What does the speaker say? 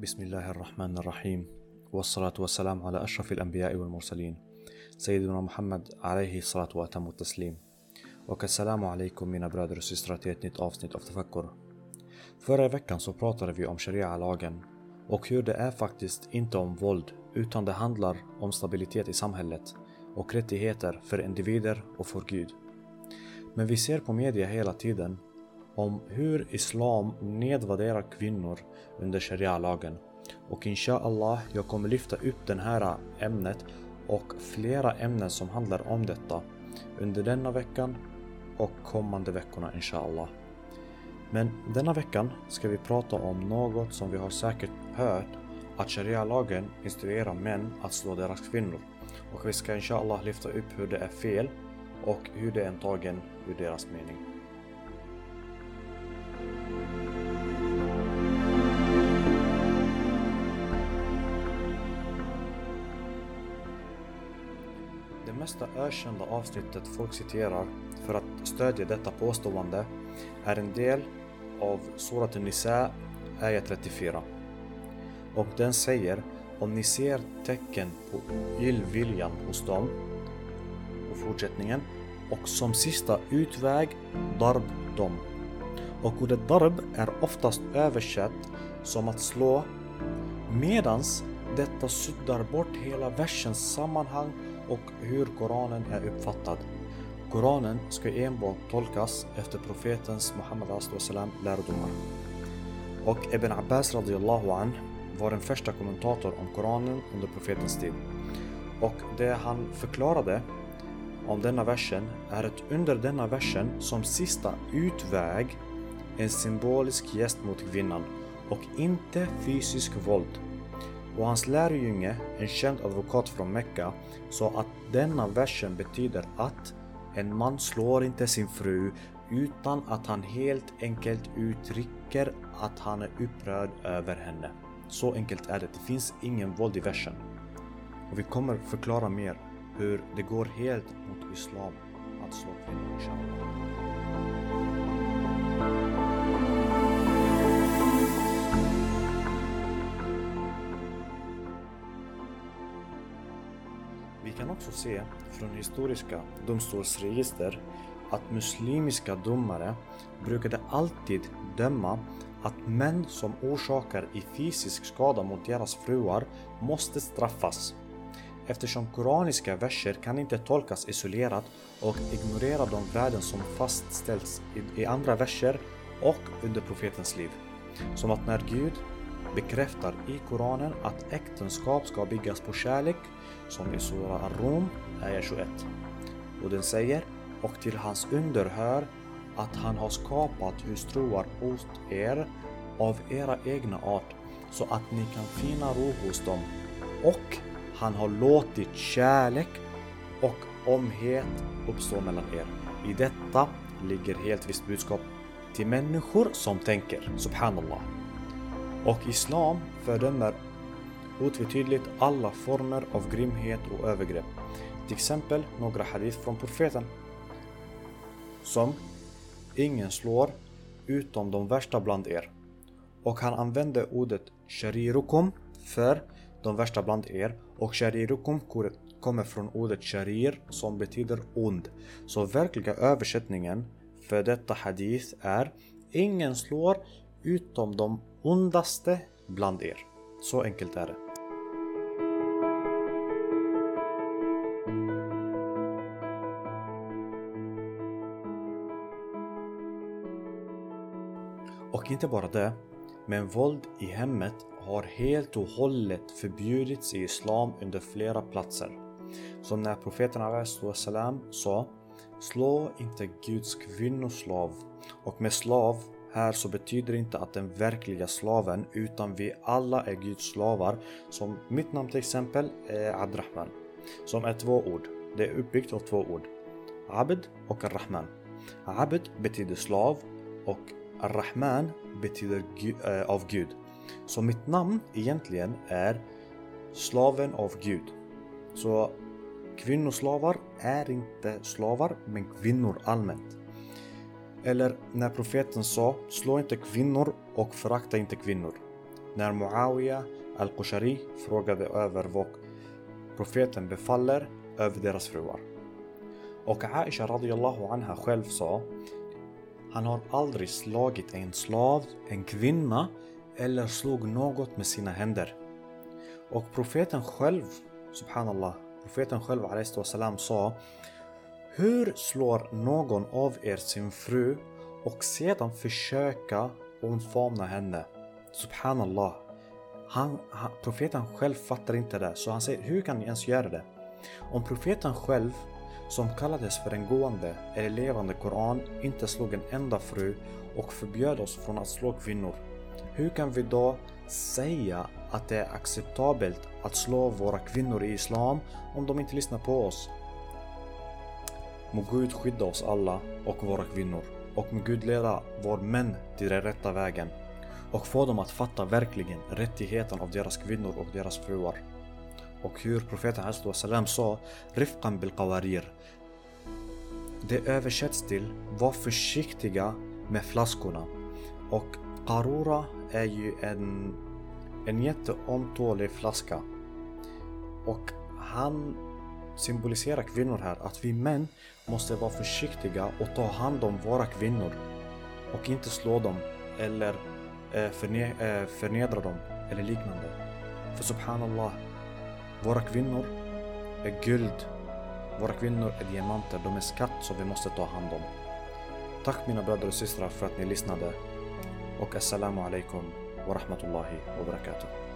بسم الله الرحمن الرحيم والصلاة والسلام على أشرف الأنبياء والمرسلين سيدنا محمد عليه الصلاة وأتم التسليم och assalamu alaikum mina bröder och systrar till ett nytt avsnitt av Tafakkur. Förra veckan så pratade vi om sharia-lagen och hur det är faktiskt inte om våld utan det handlar om stabilitet i samhället och rättigheter för individer och för Gud. Men vi ser på media hela tiden om hur islam nedvärderar kvinnor under sharia-lagen. Och inshallah, jag kommer lyfta upp det här ämnet och flera ämnen som handlar om detta under denna veckan och kommande veckorna inshallah. Men denna veckan ska vi prata om något som vi har säkert hört att sharia-lagen instruerar män att slå deras kvinnor. Och vi ska inshallah lyfta upp hur det är fel och hur det är antagen ur deras mening. Mesta ökända avsnittet folk citerar för att stödja detta påstående är en del av Surat Nisa, ayat 34. Och den säger om ni ser tecken på illviljan hos dem och fortsättningen och som sista utväg darb dem. Och ordet darb är oftast översatt som att slå medans detta suddar bort hela versens sammanhang och hur Koranen är uppfattad. Koranen ska enbart tolkas efter profetens Muhammed salam lärdomar. Och Ibn Abbas radiallahu an var den första kommentator om Koranen under profetens tid. Och det han förklarade om denna versen är att under denna versen som sista utväg en symbolisk gäst mot kvinnan och inte fysisk våld. Och hans lärjunge, en känd advokat från Mekka, sa att denna versen betyder att en man slår inte sin fru utan att han helt enkelt uttrycker att han är upprörd över henne. Så enkelt är det, det finns ingen våld i versen. Och vi kommer förklara mer hur det går helt mot Islam att slå kvinnor inshallah. Vi kan också se från historiska domstolsregister att muslimiska domare brukade alltid döma att män som orsakar i fysisk skada mot deras fruar måste straffas. Eftersom koraniska verser kan inte tolkas isolerat och ignorera de värden som fastställts i andra verser och under profetens liv. Som att när Gud bekräftar i Koranen att äktenskap ska byggas på kärlek, som i Sura Ar-Rum, ayah 21. Och den säger, och till hans underhör, att han har skapat hustruar åt er av era egna art, så att ni kan finna ro hos dem. Och han har låtit kärlek och omhet uppstå mellan er. I detta ligger helt visst budskap till människor som tänker, subhanallah. Och Islam fördömer otvetydigt alla former av grymhet och övergrepp. Till exempel några hadith från profeten. Som Ingen slår utom de värsta bland er. Och han använde ordet sharirukum för de värsta bland er och sharirukum kommer från ordet sharir som betyder ond. Så verkliga översättningen för detta hadith är Ingen slår utom de ondaste bland er. Så enkelt är det. Och inte bara det, men våld i hemmet har helt och hållet förbjudits i Islam under flera platser. Som när profeten salam sa Slå inte Guds kvinnoslav. Och med slav här så betyder det inte att den verkliga slaven utan vi alla är Guds slavar. Som mitt namn till exempel är Adrahman. Som är två ord. Det är uppbyggt av två ord. Abd och Ar-Rahman. Abd betyder slav och Ar-Rahman betyder äh, av Gud. Så mitt namn egentligen är slaven av Gud. Så kvinnoslavar är inte slavar men kvinnor allmänt. Eller när profeten sa slå inte kvinnor och förakta inte kvinnor. när Muawiya al-Qushari frågade över vad profeten befaller över deras fruar. Och Aisha radiyallahu anha själv sa han har aldrig slagit en slav, en kvinna eller slog något med sina händer. Och profeten själv, subhanallah, profeten själv salam sa hur slår någon av er sin fru och sedan försöka omfamna henne? Subhanallah. Han, han, profeten själv fattar inte det, så han säger hur kan ni ens göra det? Om profeten själv, som kallades för en gående eller levande Koran, inte slog en enda fru och förbjöd oss från att slå kvinnor. Hur kan vi då säga att det är acceptabelt att slå våra kvinnor i Islam om de inte lyssnar på oss? Må Gud skydda oss alla och våra kvinnor och må Gud leda våra män till den rätta vägen och få dem att fatta verkligen rättigheten av deras kvinnor och deras fruar. Och hur profeten salam sa Rifqan bil qawarir. Det översätts till var försiktiga med flaskorna. Och qarura är ju en, en jätteomtålig flaska. Och han symboliserar kvinnor här att vi män måste vara försiktiga och ta hand om våra kvinnor och inte slå dem eller eh, förne eh, förnedra dem eller liknande. För subhanallah, våra kvinnor är guld. Våra kvinnor är diamanter, de är skatt som vi måste ta hand om. Tack mina bröder och systrar för att ni lyssnade. Och assalamu alaikum wa rahmatullahi wa barakatuh.